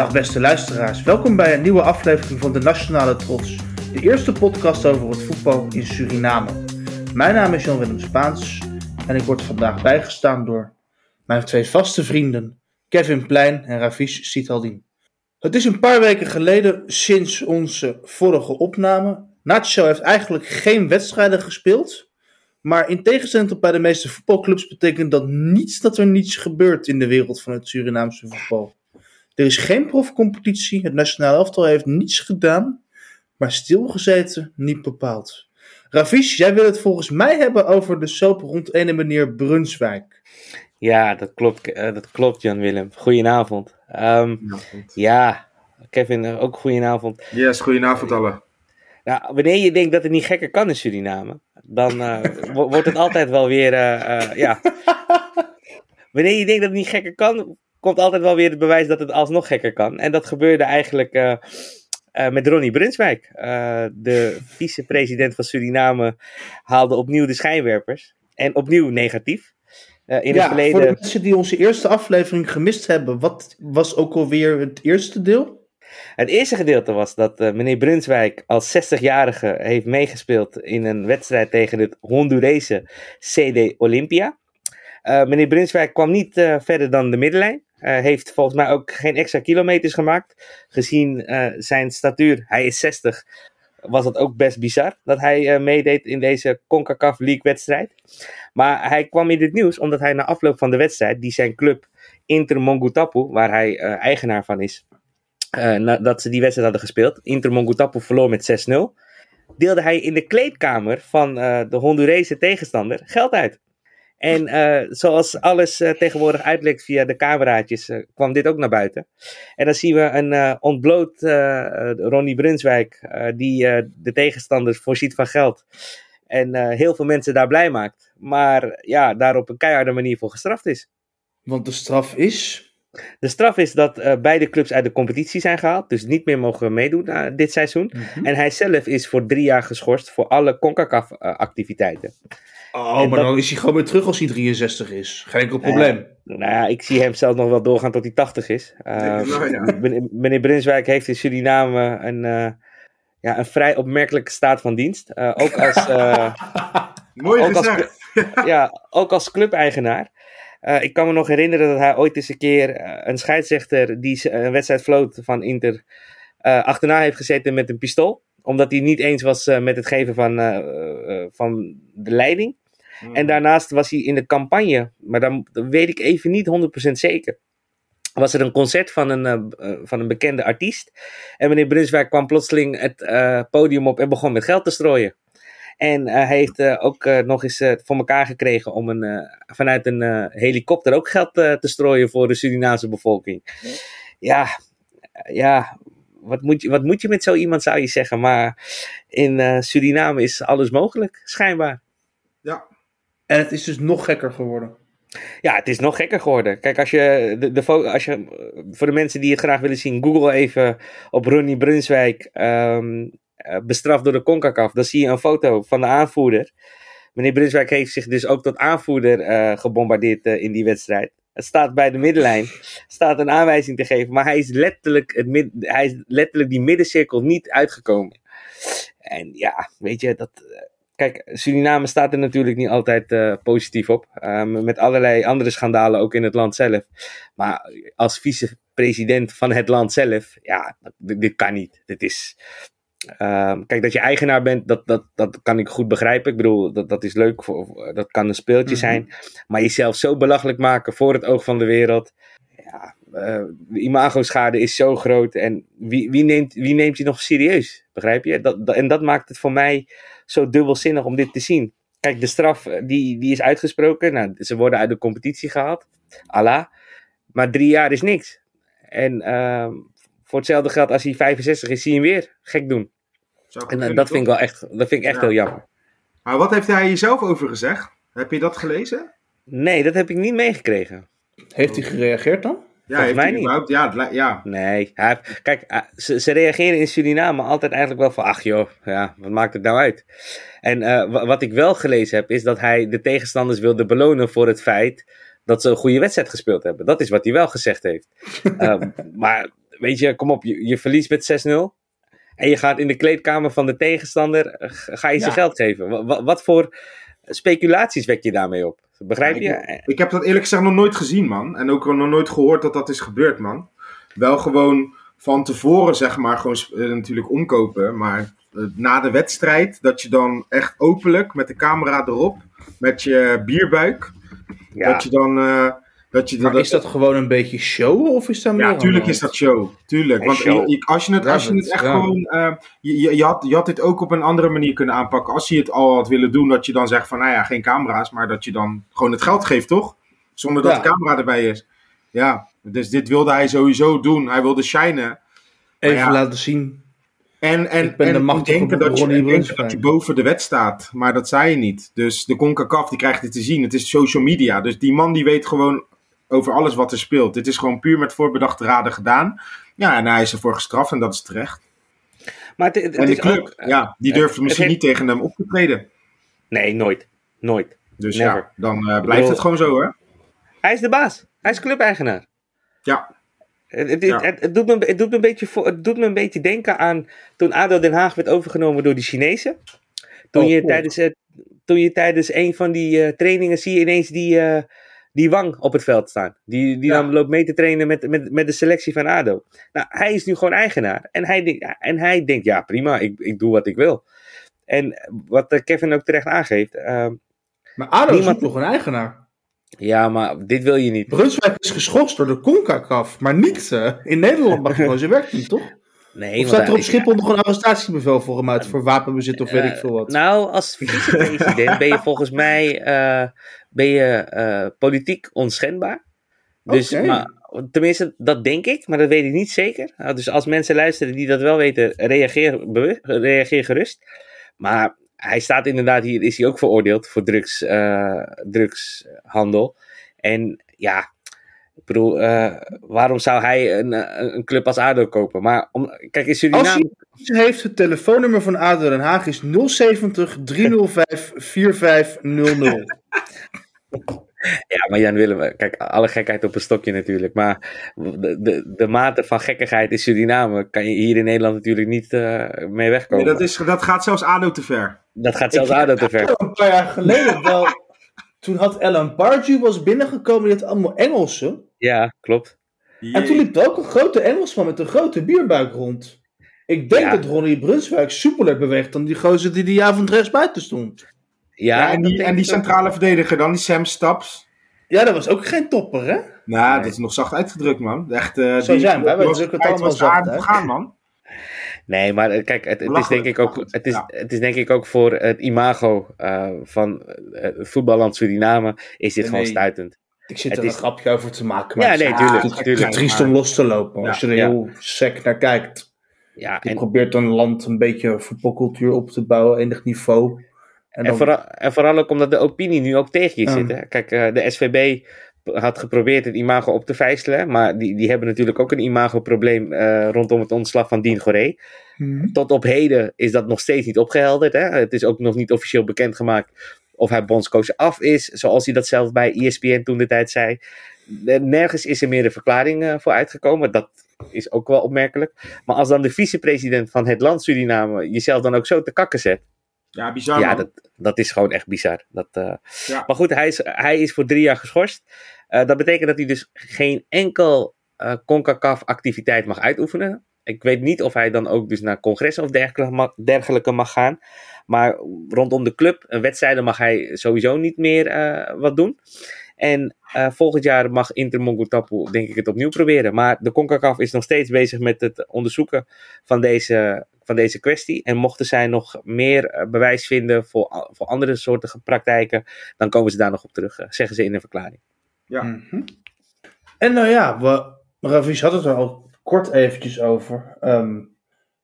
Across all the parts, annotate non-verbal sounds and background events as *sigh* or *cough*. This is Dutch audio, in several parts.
Dag beste luisteraars, welkom bij een nieuwe aflevering van de Nationale Trots, de eerste podcast over het voetbal in Suriname. Mijn naam is Jan-Willem Spaans en ik word vandaag bijgestaan door mijn twee vaste vrienden Kevin Plein en Ravish Sitaldin. Het is een paar weken geleden sinds onze vorige opname. Nacho heeft eigenlijk geen wedstrijden gespeeld, maar in tegenstelling tot bij de meeste voetbalclubs betekent dat niets dat er niets gebeurt in de wereld van het Surinaamse voetbal. Er is geen profcompetitie, het nationale elftal heeft niets gedaan, maar stilgezeten niet bepaald. Ravish, jij wil het volgens mij hebben over de soap rond ene meneer Brunswijk. Ja, dat klopt, uh, dat klopt Jan Willem. Goedenavond. Um, ja, Kevin, ook goedenavond. Yes, goedenavond alle. Nou, wanneer je denkt dat het niet gekker kan in Suriname, dan uh, wordt het altijd wel weer, uh, ja. Wanneer je denkt dat het niet gekker kan, *laughs* *laughs* komt altijd wel weer het bewijs dat het alsnog gekker kan. En dat gebeurde eigenlijk uh, uh, met Ronnie Brunswijk. Uh, de vicepresident van Suriname haalde opnieuw de schijnwerpers. En opnieuw negatief. in ja, het verleden... voor de mensen die onze eerste aflevering gemist hebben, wat was ook alweer het eerste deel? Het eerste gedeelte was dat meneer Brunswijk als 60-jarige heeft meegespeeld in een wedstrijd tegen het Hondurese CD Olympia. meneer Brunswijk kwam niet verder dan de middenlijn. Uh, heeft volgens mij ook geen extra kilometers gemaakt. Gezien uh, zijn statuur, hij is 60, was het ook best bizar dat hij uh, meedeed in deze CONCACAF League wedstrijd. Maar hij kwam in het nieuws omdat hij na afloop van de wedstrijd, die zijn club Inter Mongutapu, waar hij eigenaar van is, dat ze die wedstrijd hadden gespeeld. Inter Mongutapu verloor met 6-0. Deelde hij in de kleedkamer van de Hondurese tegenstander geld uit. En uh, zoals alles uh, tegenwoordig uitlekt via de cameraatjes, uh, kwam dit ook naar buiten. En dan zien we een ontbloot Ronnie Brunswijk, die de tegenstanders voorziet van geld. En heel veel mensen daar blij maakt. Maar ja, daar op een keiharde manier voor gestraft is. Want de straf is? De straf is dat beide clubs uit de competitie zijn gehaald. Dus niet meer mogen meedoen dit seizoen. Mm -hmm. En hij zelf is voor drie jaar geschorst voor alle CONCACAF-activiteiten. Oh, maar dan is hij gewoon weer terug als hij 63 is. Geen enkel probleem. Uh, nou ja, ik zie hem zelf nog wel doorgaan tot hij 80 is. Uh, nou, ja. *laughs* Meneer Brinswijk heeft in Suriname een, uh, ja, een vrij opmerkelijke staat van dienst. ook als, *laughs* Mooi ook als, *laughs* ja, ook als clubeigenaar. ik kan me nog herinneren dat hij ooit eens een keer een scheidsrechter die een wedstrijd floot van Inter achterna heeft gezeten met een pistool omdat hij niet eens was uh, met het geven van, uh, uh, van de leiding. Mm. En daarnaast was hij in de campagne, maar dan, dan weet ik even niet 100% zeker. Was er een concert van een, van een bekende artiest. En meneer Brunswijk kwam plotseling het podium op en begon met geld te strooien. En hij heeft ook nog eens voor elkaar gekregen om een, vanuit een helikopter ook geld te strooien voor de Surinaamse bevolking. Ja, ja, wat moet, je, wat moet je met zo iemand, zou je zeggen. Maar in uh, Suriname is alles mogelijk, schijnbaar. Ja. En het is dus nog gekker geworden. Ja, het is nog gekker geworden. Kijk, als je, de, de, als je voor de mensen die het graag willen zien, google even op Ronnie Brunswijk um, bestraft door de CONCACAF. Dan zie je een foto van de aanvoerder. Meneer Brunswijk heeft zich dus ook tot aanvoerder uh, gebombardeerd uh, in die wedstrijd staat bij de middenlijn, staat een aanwijzing te geven, maar hij is letterlijk, het mid, hij is letterlijk die middencirkel niet uitgekomen. En ja, weet je, dat, eh, kijk, Suriname staat er natuurlijk niet altijd uh, positief op, um, met allerlei andere schandalen ook in het land zelf. Maar als vicepresident van het land zelf, ja, dit, dit kan niet. Dit is, Uh, kijk, dat je eigenaar bent, dat, dat, dat kan ik goed begrijpen. Ik bedoel, dat, dat is leuk, voor, dat kan een speeltje mm -hmm. zijn. Maar jezelf zo belachelijk maken voor het oog van de wereld. Ja, uh, de imago-schade is zo groot. En wie, wie, neemt, wie neemt je nog serieus? Begrijp je? Dat, dat, en dat maakt het voor mij zo dubbelzinnig om dit te zien. Kijk, de straf eh, die, die is uitgesproken. Nou, ze worden uit de competitie gehaald. Allah. Maar drie jaar is niks. En uh, voor hetzelfde geld, als hij 65 is, zie je hem weer gek doen. En uh, dat, vind ik wel echt, dat vind ik echt ja. heel jammer. Maar wat heeft hij hier zelf over gezegd? Heb je dat gelezen? Nee, dat heb ik niet meegekregen. Heeft hij gereageerd dan? Ja, Volgens mij niet. Ja, ja. Nee, hij, kijk, uh, ze, ze, reageren in Suriname altijd eigenlijk wel van, ach joh, ja, wat maakt het nou uit? En uh, wat ik wel gelezen heb, is dat hij de tegenstanders wilde belonen voor het feit dat ze een goede wedstrijd gespeeld hebben. Dat is wat hij wel gezegd heeft. um, *laughs* maar weet je, kom op, je, je verliest met 6-0. En je gaat in de kleedkamer van de tegenstander, eh, ga je ze geld geven. Wa- wa- wat voor speculaties wek je daarmee op? Begrijp je? Ik, ik heb dat eerlijk gezegd nog nooit gezien, man. En ook nog nooit gehoord dat dat is gebeurd, man. Wel gewoon van tevoren, zeg maar, gewoon eh, natuurlijk omkopen. Maar eh, na de wedstrijd, dat je dan echt openlijk met de camera erop, met je bierbuik, Ja. dat je dan... dat je Maar is dat gewoon een beetje show of is dat meer Ja, tuurlijk is dat show. Tuurlijk. Want show. je- als je het, als je dat- het echt ja. gewoon. eh, je, je, je had, je had dit ook op een andere manier kunnen aanpakken. Als je het al had willen doen, dat je dan zegt van nou ja, geen camera's, maar dat je dan gewoon het geld geeft, toch? Zonder dat Ja. de camera erbij is. Ja, dus dit wilde hij sowieso doen. Hij wilde shinen. Even ja. laten zien. En, en, Ik ben en de machtige denken dat je, denken dat boven de wet staat. Maar dat zei je niet. Dus de CONCACAF die krijgt dit te zien. Het is social media. Dus die man die weet gewoon over alles wat er speelt. Dit is gewoon puur met voorbedachte raden gedaan. Ja, en hij is ervoor gestraft en dat is terecht. Maar het, het En de club, ook... ja, die durft misschien heeft- niet tegen hem op te treden. Nee, nooit. Nooit. Dus Never. ja, dan eh, blijft bedoel- het gewoon zo, hè? Hij is de baas. Hij is clubeigenaar. Ja. Het, Ja. het, doet me, het, doet me een beetje voor, het doet me een beetje denken aan toen ADO Den Haag werd overgenomen door de Chinezen. Toen, Oh, je, cool. tijdens, toen je tijdens een van die eh, trainingen zie je ineens die, eh, die Wang op het veld staan. Die, die Ja. dan loopt mee te trainen met, met, met de selectie van ADO. Nou, hij is nu gewoon eigenaar. En hij, denkt- en hij denkt, ja prima, ik, ik doe wat ik wil. En wat eh, Kevin ook terecht aangeeft. ehm, Maar ADO Niemand- zoekt nog een eigenaar. ja, maar dit wil je niet. Brunswijk is geschorst door de CONCACAF, maar niet eh, in Nederland mag gewoon *laughs* zijn werk doen, toch? Nee, Of staat er op Schiphol nog een arrestatiebevel voor hem uit voor wapenbezit of weet ik veel wat? Nou, als vicepresident ben je volgens mij eh, ben je, eh, politiek onschendbaar. Dus, maar, tenminste, dat denk ik, maar dat weet ik niet zeker. Nou, dus als mensen luisteren die dat wel weten, reageer, bewust, reageer gerust. Maar hij staat inderdaad, hier is hij ook veroordeeld voor drugs, eh, drugshandel. En ja, ik bedoel, eh, waarom zou hij een, een een club als ADO kopen? Maar om, kijk, in Als Suriname... hij heeft het telefoonnummer van ADO Den Haag is 070 305 4500. Ja, maar Jan Willem, kijk, alle gekheid op een stokje natuurlijk. Maar de, de, de mate van gekkigheid in Suriname kan je hier in Nederland natuurlijk niet eh, mee wegkomen. Nee, dat, is, dat gaat zelfs ADO te ver. Dat gaat zelfs ADO te ver. Een paar jaar geleden wel. Toen had Ellen Barju was binnengekomen, die had allemaal Engelsen. Ja, klopt. En toen liep er ook een grote Engelsman met een grote bierbuik rond. Ik denk Ja. dat Ronnie Brunswijk soepeler beweegt dan die gozer die die avond rechts buiten stond. Ja, Ja, en die, denk en die ook. centrale verdediger dan, die Sam Staps. Ja, dat was ook geen topper, hè? Nou, Nee. dat is nog zacht uitgedrukt, man. Echt, eh, Zo die- zijn wij, wij was- drukken het allemaal was zacht gegaan, man. Nee, maar eh, kijk, het, het is denk ik ook, het is, ja. het is denk ik ook voor het imago eh, van eh, het voetballand Suriname is dit Nee. gewoon stuitend. Ik zit Het er een is- grapje over te maken. Ja, het is- nee, tuurlijk, Het is triest om los te lopen als je er Ja. heel sec naar kijkt. Ja, Je en, probeert een land een beetje voetbalcultuur op te bouwen, enig niveau. En En, vooral, en vooral ook omdat de opinie nu ook tegen je Ja. zit. Hè? Kijk, eh, de SVB had geprobeerd het imago op te vijzelen. Maar die, die hebben natuurlijk ook een imagoprobleem eh rondom het ontslag van Dien Goré. Mhm. Tot op heden is dat nog steeds niet opgehelderd. Hè? Het is ook nog niet officieel bekendgemaakt of hij bondscoach af is. Zoals hij dat zelf bij ESPN toen de tijd zei. Eh, Nergens is er meer een verklaring eh, voor uitgekomen. Dat is ook wel opmerkelijk. Maar als dan de vicepresident van het land Suriname jezelf dan ook zo te kakken zet. Ja, bizar, Ja, dat, dat is gewoon echt bizar. Dat, eh, Ja. Maar goed, hij is, hij is voor drie jaar geschorst. Eh, dat betekent dat hij dus geen enkel eh CONCACAF-activiteit mag uitoefenen. Ik weet niet of hij dan ook dus naar congressen of dergelijke mag, dergelijke mag gaan. Maar rondom de club, een wedstrijden mag hij sowieso niet meer wat doen. En volgend jaar mag Inter Mongutapu denk ik het opnieuw proberen. Maar de CONCACAF is nog steeds bezig met het onderzoeken van deze, van deze kwestie. En mochten zij nog meer eh, bewijs vinden voor, voor andere soorten praktijken, dan komen ze daar nog op terug, eh, zeggen ze in een verklaring. Ja. Mhm. En nou ja, we, Ravish had het er al kort eventjes over. Ehm,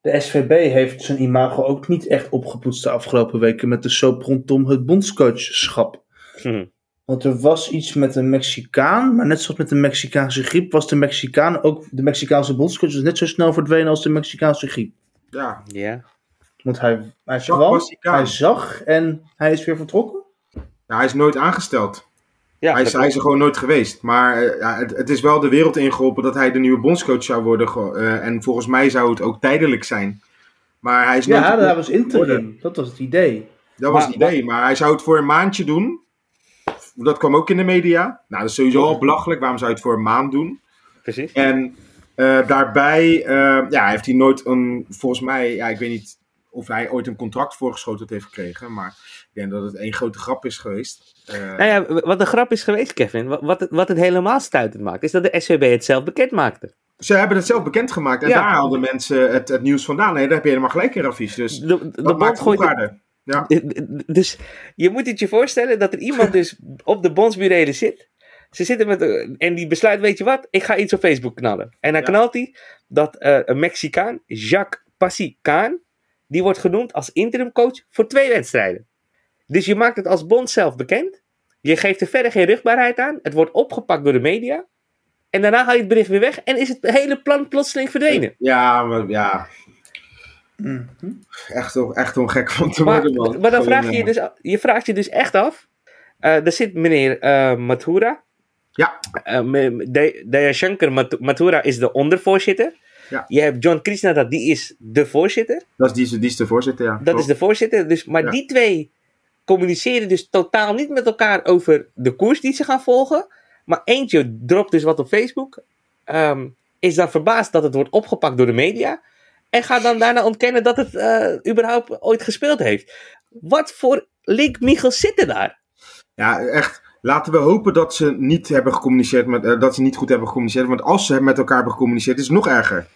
de SVB heeft zijn imago ook niet echt opgepoetst de afgelopen weken met de soap rondom het bondscoachschap. Hm. Want er was iets met een Mexicaan, maar net zoals met de Mexicaanse griep was de Mexicaan ook, de Mexicaanse bondscoach dus net zo snel verdwenen als de Mexicaanse griep. Ja. Ja. Want hij, hij Zag kwam, hij zag en hij is weer vertrokken. Ja, hij is nooit aangesteld. Ja, hij, is, hij er gewoon nooit geweest. Maar eh, ja, het, het is wel de wereld ingeholpen dat hij de nieuwe bondscoach zou worden. eh, en volgens mij zou het ook tijdelijk zijn. Maar hij is nooit... Ja, dat was interim. Dat was het idee. Dat was het idee. Maar hij zou het voor een maandje doen. Dat kwam ook in de media. Nou, dat is sowieso al belachelijk. Waarom zou je het voor een maand doen? Precies. En eh, daarbij eh, ja, heeft hij nooit een, volgens mij, ja, ik weet niet of hij ooit een contract voorgeschoten heeft gekregen, maar ik denk dat het één grote grap is geweest. Eh, Nou ja, wat de grap is geweest, Kevin, wa- wat het, wat het helemaal stuitend maakt, is dat de SVB het zelf bekend maakte. Ze hebben het zelf bekendgemaakt en Ja. daar haalden mensen het, het nieuws vandaan. Nee, daar heb je helemaal gelijk in, Rafies. Dus De, de, dat maakt gooit. Ja. *laughs* Dus je moet het je voorstellen dat er iemand *laughs* dus op de bondsburelen zit. Ze zitten met, eh, en die besluit, weet je wat, ik ga iets op Facebook knallen. En dan Ja. knalt hij dat eh, een Mexicaan, Jacques Passicaan, die wordt genoemd als interimcoach voor twee wedstrijden. Dus je maakt het als bond zelf bekend. Je geeft er verder geen rugbaarheid aan. Het wordt opgepakt door de media. En daarna haal je het bericht weer weg en is het hele plan plotseling verdwenen. Ja, maar ja, Mhm. echt, om- echt om gek van te Maar, worden, man. maar dan vraag je je eh, dus, je vraagt je dus echt af. eh er zit meneer eh, Mathura. Ja. Uh, Dayashankar Mat- Mathura is de ondervoorzitter. Ja. Je hebt John Krishna, die is de voorzitter. Dat is die, die is de voorzitter, ja. Dat Klopt. is de voorzitter. Dus, maar Ja. die twee communiceren dus totaal niet met elkaar over de koers die ze gaan volgen. Maar eentje dropt dus wat op Facebook. ehm, is dan verbaasd dat het wordt opgepakt door de media. En gaat dan daarna ontkennen dat het eh, überhaupt ooit gespeeld heeft. Wat voor link Michels zitten daar? Ja, echt. Laten we hopen dat ze niet hebben gecommuniceerd met, eh, dat ze niet goed hebben gecommuniceerd. Want als ze met elkaar hebben gecommuniceerd, is het nog erger.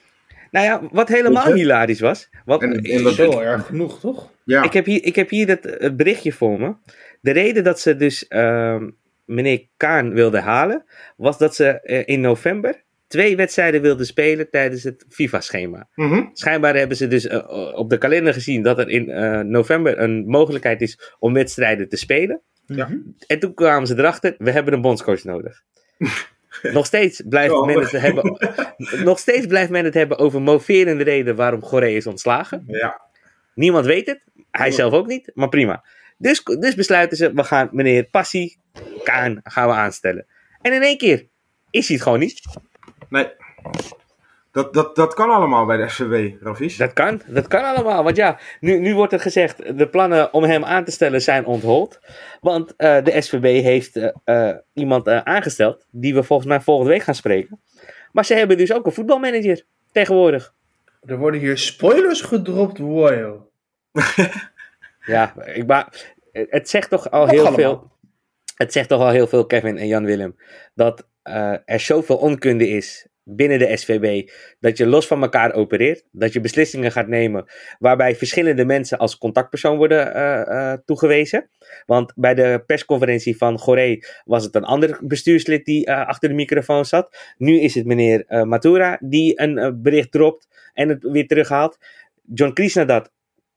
Nou ja, wat helemaal je? hilarisch was. Wat, En- en dat- Zo erg genoeg, toch? Ja, ik heb hier, ik heb hier het, het berichtje voor me. De reden dat ze dus ehm, meneer Kaan wilden halen, was dat ze eh, in november twee wedstrijden wilden spelen tijdens het FIFA-schema. Mhm. Schijnbaar hebben ze dus eh, op de kalender gezien dat er in eh, november een mogelijkheid is om wedstrijden te spelen. Ja. Mhm. En toen kwamen ze erachter, we hebben een bondscoach nodig. *laughs* nog, steeds blijft men het hebben, *laughs* nog steeds blijft men het hebben over moverende reden waarom Goree is ontslagen. ja. Niemand weet het, hij zelf ook niet, maar prima. Dus, dus besluiten ze, we gaan meneer Passie, Kaan, gaan we aanstellen. En in één keer is hij het gewoon niet. Nee. Dat, dat, dat kan allemaal bij de SVW, Rafies. Dat kan, dat kan allemaal. Want ja, nu, nu wordt er gezegd, de plannen om hem aan te stellen zijn onthold. Want eh, de SVB heeft eh, eh, iemand aangesteld, die we volgens mij volgende week gaan spreken. Maar ze hebben dus ook een voetbalmanager tegenwoordig. Er worden hier spoilers gedropt, wow. *laughs* Ja, ik, maar het zegt toch al heel allemaal. veel. Het zegt toch al heel veel, Kevin en Jan Willem, dat eh, er zoveel onkunde is binnen de SVB, dat je los van elkaar opereert, dat je beslissingen gaat nemen waarbij verschillende mensen als contactpersoon worden eh, eh, toegewezen. Want bij de persconferentie van Goree was het een ander bestuurslid die eh, achter de microfoon zat. Nu is het meneer Matura die een bericht dropt en het weer terughaalt. John Krishna dat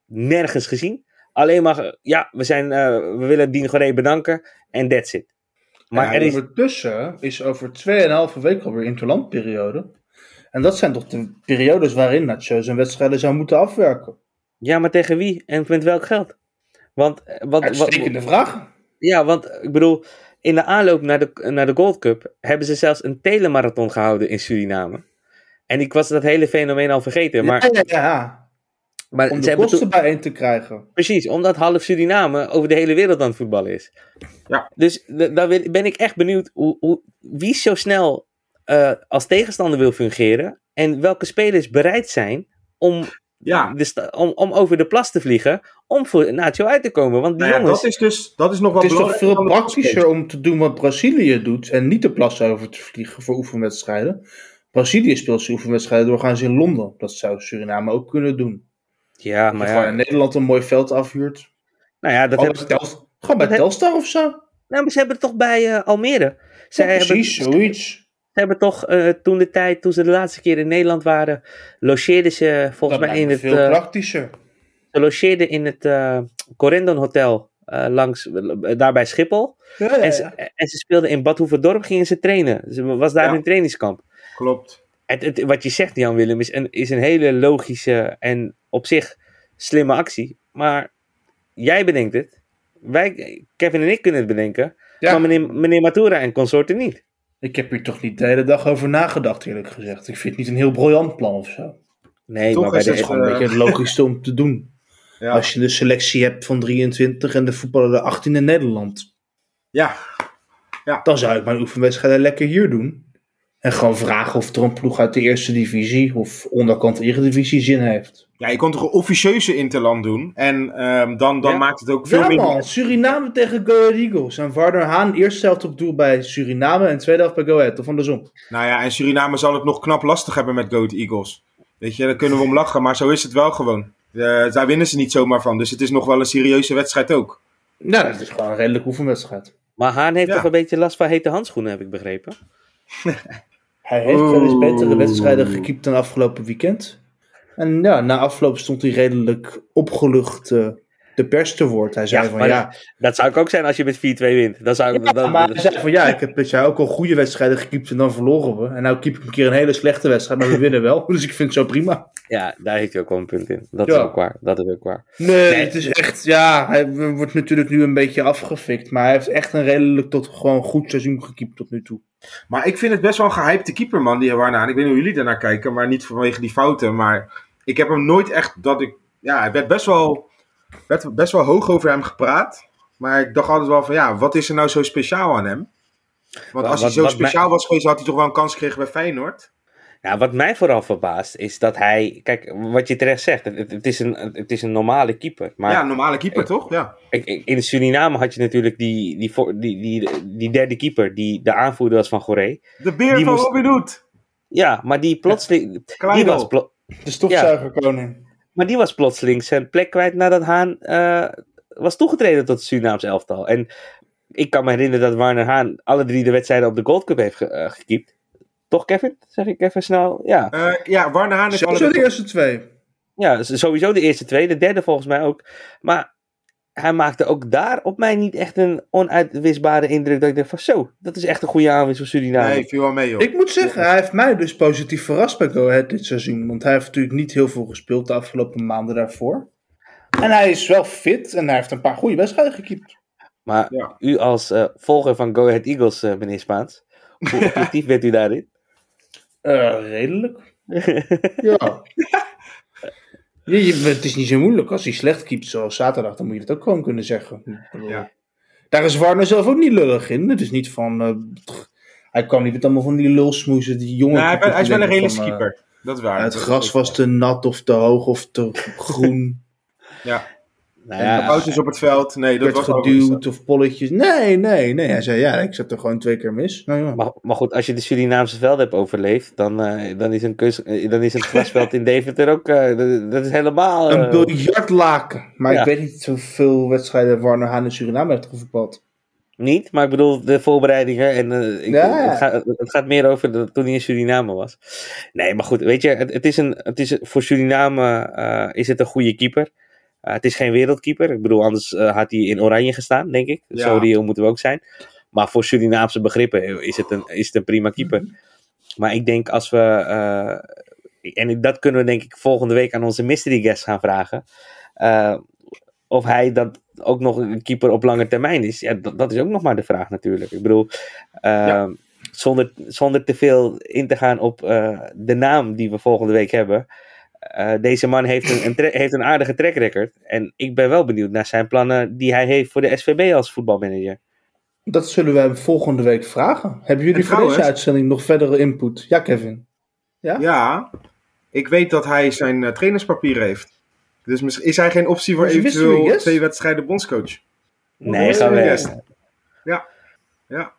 nergens gezien. Alleen maar, ja, we, zijn, we willen Dien Goree bedanken en that's it. Maar er is, ondertussen is over 2,5 week alweer interlandperiode. En dat zijn toch de periodes waarin Nacho zijn wedstrijden zou moeten afwerken. ja, maar tegen wie en met welk geld? Want, eh, wat, Uitstekende wat, vraag. ja, want ik bedoel, in de aanloop naar de, naar de Gold Cup hebben ze zelfs een telemarathon gehouden in Suriname. En ik was dat hele fenomeen al vergeten. Maar, ja, ja, ja. Maar Om de kosten bijeen te krijgen. Precies, omdat half Suriname over de hele wereld aan het voetballen is. Ja. Dus d- daar ben ik echt benieuwd hoe, hoe, wie zo snel eh, als tegenstander wil fungeren. En welke spelers bereid zijn om, Ja, de sta- om, om over de plas te vliegen. Om voor Nacho uit te komen. Want die nou ja, jongens. dat is dus dat is nog wel Het is toch veel praktischer om te doen wat Brazilië doet en niet de plas over te vliegen voor oefenwedstrijden. Brazilië speelt zijn oefenwedstrijden doorgaans in Londen. Dat zou Suriname ook kunnen doen. Ja, Maar gewoon ja. in Nederland een mooi veld afhuurt. Nou ja, dat hebben, gewoon bij heb- Telstar of zo. nou, maar ze hebben het toch bij eh, Almere. Ze Ja, hebben, precies, ze zoiets. hebben toch eh, toen de tijd, toen ze de laatste keer in Nederland waren, logeerden ze volgens Dat mij in het. veel eh, praktischer. Ze logeerden in het Corendon Hotel langs, daar bij Schiphol. Ja, En, ze, en ze speelden in Bad Hoeverdorp, gingen ze trainen. Ze was daar hun trainingskamp. Klopt. Het, het- wat je zegt, Jan Willem, is een, is een hele logische en op zich slimme actie. Maar jij bedenkt het. Wij, Kevin en ik kunnen het bedenken. Ja. Maar meneer, meneer Matura en consorten niet. Ik heb hier toch niet de hele dag over nagedacht, eerlijk gezegd. Ik vind het niet een heel briljant plan of zo. Nee, Toch maar bij is de, het Het is gewoon een beetje het logischste om te doen. Ja. Als je een selectie hebt van 23 en de voetballer de 18 in Nederland. ja. Dan zou ik mijn oefenwedstrijden lekker hier doen. En gewoon vragen of er een ploeg uit de eerste divisie of onderkant eredivisie zin heeft. Ja, je kon toch een officieuze interland doen. En ehm, dan, dan Ja. maakt het ook veel Ja minder... man, Suriname tegen Go Ahead Eagles. En Warner Haan eerste helft op doel bij Suriname en tweede helft bij Go Ahead. Of andersom. Nou ja, en Suriname zal het nog knap lastig hebben met Goat Eagles. Weet je, daar kunnen we om lachen, maar zo is het wel gewoon. Eh, daar winnen ze niet zomaar van, dus het is nog wel een serieuze wedstrijd ook. Nou, dat is gewoon een redelijke oefenwedstrijd. maar Haan heeft Ja. toch een beetje last van hete handschoenen, heb ik begrepen. *laughs* Hij heeft wel eens betere wedstrijden gekiept dan afgelopen weekend. En ja, na afloop stond hij redelijk opgelucht eh, de pers te woord. Hij zei Ja, van ja, Dat zou ik ook zijn als je met 4-2 wint. Dan zou ik, Ja, dan, maar hij zei van ja, ik heb jaar ook al goede wedstrijden gekiept en dan verloren we. En nou keep ik een keer een hele slechte wedstrijd, maar we winnen wel. *laughs* Dus ik vind het zo prima. ja, daar heeft hij ook wel een punt in. Dat is ook waar. Dat is ook waar. Nee, Nee. het is echt, ja, hij wordt natuurlijk nu een beetje afgefikt. Maar hij heeft echt een redelijk tot gewoon goed seizoen gekiept tot nu toe. Maar ik vind het best wel een gehypte keeper, man, die Warnaan. Ik weet niet hoe jullie daarnaar kijken, maar niet vanwege die fouten. Maar ik heb hem nooit echt dat ik... Ja, hij werd best wel, werd best wel hoog over hem gepraat. Maar ik dacht altijd wel van, ja, wat is er nou zo speciaal aan hem? Want Wat- als hij zo speciaal was geweest, had hij toch wel een kans gekregen bij Feyenoord? Nou, wat mij vooral verbaast is dat hij. Kijk, wat je terecht zegt, het, het is, een, het is een normale keeper. Maar ja, een normale keeper, ik- toch? Ja. ik- ik- in Suriname had je natuurlijk die, die, voor- die, die, die derde keeper, die de aanvoerder was van Goree. De beer Die van moest- Robin Hood. Ja, maar die plotseling. Die Kleidel. was, plo- De stofzuigerkoning. maar die was plotseling zijn plek kwijt nadat Haan eh, was toegetreden tot het Surinaams elftal. En ik kan me herinneren dat Warner Haan alle drie de wedstrijden op de Gold Cup heeft ge, eh, gekiept. Toch, Kevin? Zeg ik even snel. Ja. Eh, ja, Warner Haan heeft Sowieso de eerste twee. Ja, sowieso de eerste twee, de derde volgens mij ook. Maar hij maakte ook daar op mij niet echt een onuitwisbare indruk. Dat ik dacht van zo, dat is echt een goede aanwinst voor Suriname. Nee, viel wel mee, joh. Ik moet zeggen, hij heeft mij dus positief verrast bij Go Ahead dit seizoen. Want hij heeft natuurlijk niet heel veel gespeeld de afgelopen maanden daarvoor. En hij is wel fit en hij heeft een paar goede wedstrijden gekiept. Maar Ja. u als eh, volger van Go Ahead Eagles, eh, meneer Spaans, hoe *laughs* objectief bent u daarin? Eh, redelijk. *laughs* Ja. *laughs* Je, je- het is niet zo moeilijk. Als hij slecht keept zoals zaterdag, dan moet je het ook gewoon kunnen zeggen. Ja. Daar is Warner zelf ook niet lullig in. Het is niet van... eh, hij kwam niet met allemaal van die lulsmoezen, die jongen. Nee, hij, is wel een van, eh, keeper. Dat is waar. het Dat gras was te nat of te hoog of te *laughs* groen. Ja. Nou En ja, auto's op het veld. Nee, dat werd was geduwd of polletjes. Nee, nee, nee. Hij zei ja, ik zat er gewoon twee keer mis. Nou ja. maar, maar goed, als je de Surinaamse veld hebt overleefd, dan, eh, dan, is, een kus, eh, dan is het grasveld in Deventer ook, eh, dat, dat is helemaal... Een biljartlaken. Maar ja. ik weet niet zoveel wedstrijden Warner Haan in Suriname heeft gevoetbald. Niet, maar ik bedoel de voorbereidingen. En, eh, ik, Ja, ja. Het, gaat, het gaat meer over de, toen hij in Suriname was. Nee, maar goed, weet je, het, het is een, het is, voor Suriname eh, is het een goede keeper. Eh, het is geen wereldkeeper. Ik bedoel, anders eh, had hij in oranje gestaan, denk ik. Ja. Zo reëel moeten we ook zijn. Maar voor Surinaamse begrippen is het een, is het een prima keeper. Maar ik denk als we. eh, en dat kunnen we denk ik volgende week aan onze mystery guest gaan vragen. of hij dat ook nog een keeper op lange termijn is. Ja, dat, dat is ook nog maar de vraag natuurlijk. Ik bedoel, Ja. zonder, zonder te veel in te gaan op de naam die we volgende week hebben. Eh, deze man heeft een, *laughs* heeft een aardige track record. En ik ben wel benieuwd naar zijn plannen die hij heeft voor de SVB als voetbalmanager. Dat zullen we hem volgende week vragen. Hebben jullie voor deze uitzending nog verdere input? Ja, Kevin. Ja, ik weet dat hij zijn eh, trainerspapieren heeft. Dus misschien is hij geen optie voor Dus eventueel twee wedstrijden bondscoach. Nee, dat gaan is we. best. Ja.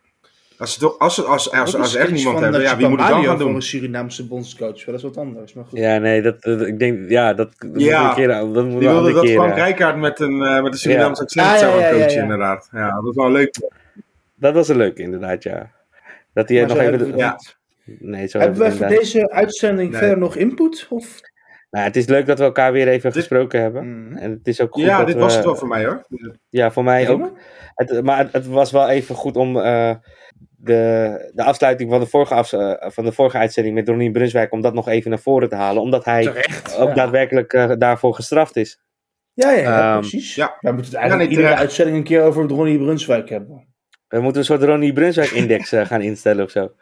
Als ze, toch, als, als, als, echt niemand hebben, eh, ja, wie moet het dan gaan voor doen? een Surinaamse bondscoach. Wel eens wat anders, maar goed. Ja, nee, dat, dat- ik denk, ja, dat, dat Ja. moet een keer, dat moet Die een wilde dat keer. Frank Rijkaard met een, eh, met een Surinaamse Ja. accent Ah, zou ja, gaan coachen, ja. inderdaad. Ja, dat is wel leuk. Dat was een leuke, inderdaad, ja. Dat hij nog even... hebben we, ja. Nee, zo hebben we hebben voor deze uitzending Nee. verder nog input? Of? Nou, het is leuk dat we elkaar weer even Dit- gesproken hebben. Mhm. En het is ook goed Ja, dat dit we- was het wel voor mij hoor. Ja, voor mij Prima. ook. Het, maar het, het was wel even goed om eh, de, de afsluiting van de, vorige afs- eh, van de vorige uitzending met Ronnie Brunswijk, om dat nog even naar voren te halen. Omdat hij Terecht. ook ja. daadwerkelijk eh, daarvoor gestraft is. Ja, ja, ja, Ehm, precies. ja. Wij moeten het Ja, eigenlijk iedere terecht. uitzending een keer over Ronnie Brunswijk hebben. We moeten een soort Ronnie Brunswijk-index uh, gaan instellen of zo.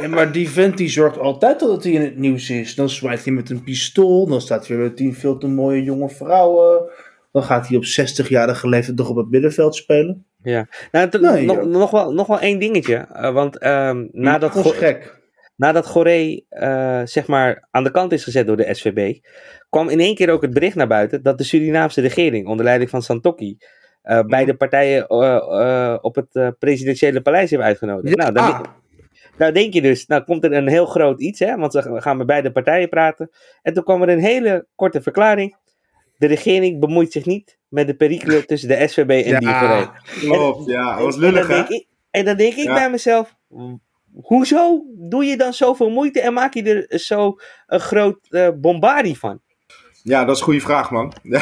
Ja, maar die vent die zorgt altijd dat hij in het nieuws is. Dan zwaait hij met een pistool. Dan staat hij weer met tien veel te mooie jonge vrouwen. Dan gaat hij op 60-jarige leeftijd toch op het middenveld spelen. Ja, nou, nee, nog, nog, wel, nog wel één dingetje. Uh, want um, nadat, Go gek. nadat Goré uh, zeg maar aan de kant is gezet door de SVB, kwam in één keer ook het bericht naar buiten dat de Surinaamse regering onder leiding van Santokki uh, beide partijen op het presidentiële paleis heeft uitgenodigd. Nou, dan, ah. nou denk je dus, nou komt er een heel groot iets, hè, want we gaan met beide partijen praten. En toen kwam er een hele korte verklaring. De regering bemoeit zich niet met de perikelen tussen de SVB en Ja, die Goré. Klopt, ja. Dat was En dan lullig, denk ik, en dan denk ik Ja. bij mezelf, hoezo doe je dan zoveel moeite en maak je er zo een groot eh bombardie van? Ja, dat is een goede vraag, man. *laughs*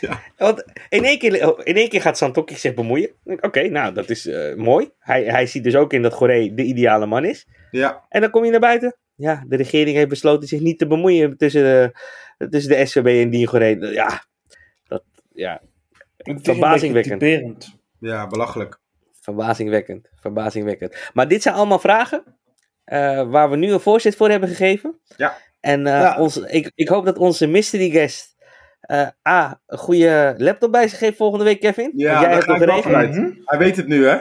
Ja. Want in één keer, in één keer gaat Santokki zich bemoeien. Oké, nou dat is eh, mooi. Hij, hij ziet dus ook in dat Goré de ideale man is. ja. En dan kom je naar buiten. Ja, de regering heeft besloten zich niet te bemoeien tussen de, tussen de SVB en die Goré. Ja, dat, ja, Verbazingwekkend. ja, belachelijk. verbazingwekkend. Verbazingwekkend. Maar dit zijn allemaal vragen eh, waar we nu een voorzet voor hebben gegeven. Ja. En eh, Ja. ons, ik, ik hoop dat onze mystery guest eh, A, een goede laptop bij zich heeft volgende week, Kevin. Ja, jij hebt ga het ik wel geregeld. Mhm. Hij weet het nu, hè?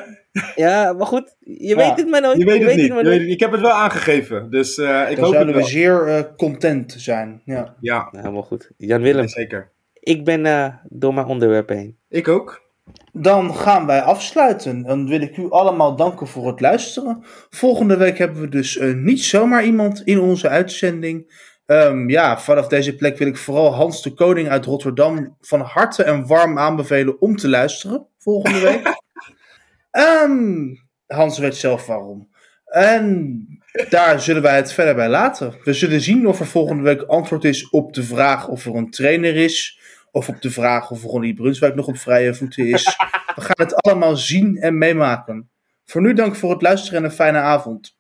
Ja, maar goed, je Ja. weet het maar nooit. Je weet het niet. maar Je weet het- Ik heb het wel aangegeven, dus eh, ik Dan hoop zouden we wel. zeer eh, content zijn. Ja. Ja, Nou, helemaal goed. Jan Willem, zeker. ik ben eh, door mijn onderwerp heen. Ik ook. Dan gaan wij afsluiten. Dan wil ik u allemaal danken voor het luisteren. Volgende week hebben we dus eh, niet zomaar iemand in onze uitzending. Ehm, ja, vanaf deze plek wil ik vooral Hans de Koning uit Rotterdam van harte en warm aanbevelen om te luisteren volgende week. *laughs* Ehm, Hans weet zelf waarom. En daar zullen wij het verder bij laten. We zullen zien of er volgende week antwoord is op de vraag of er een trainer is. Of op de vraag of Ronnie Brunswijk nog op vrije voeten is. *laughs* We gaan het allemaal zien en meemaken. Voor nu dank voor het luisteren en een fijne avond.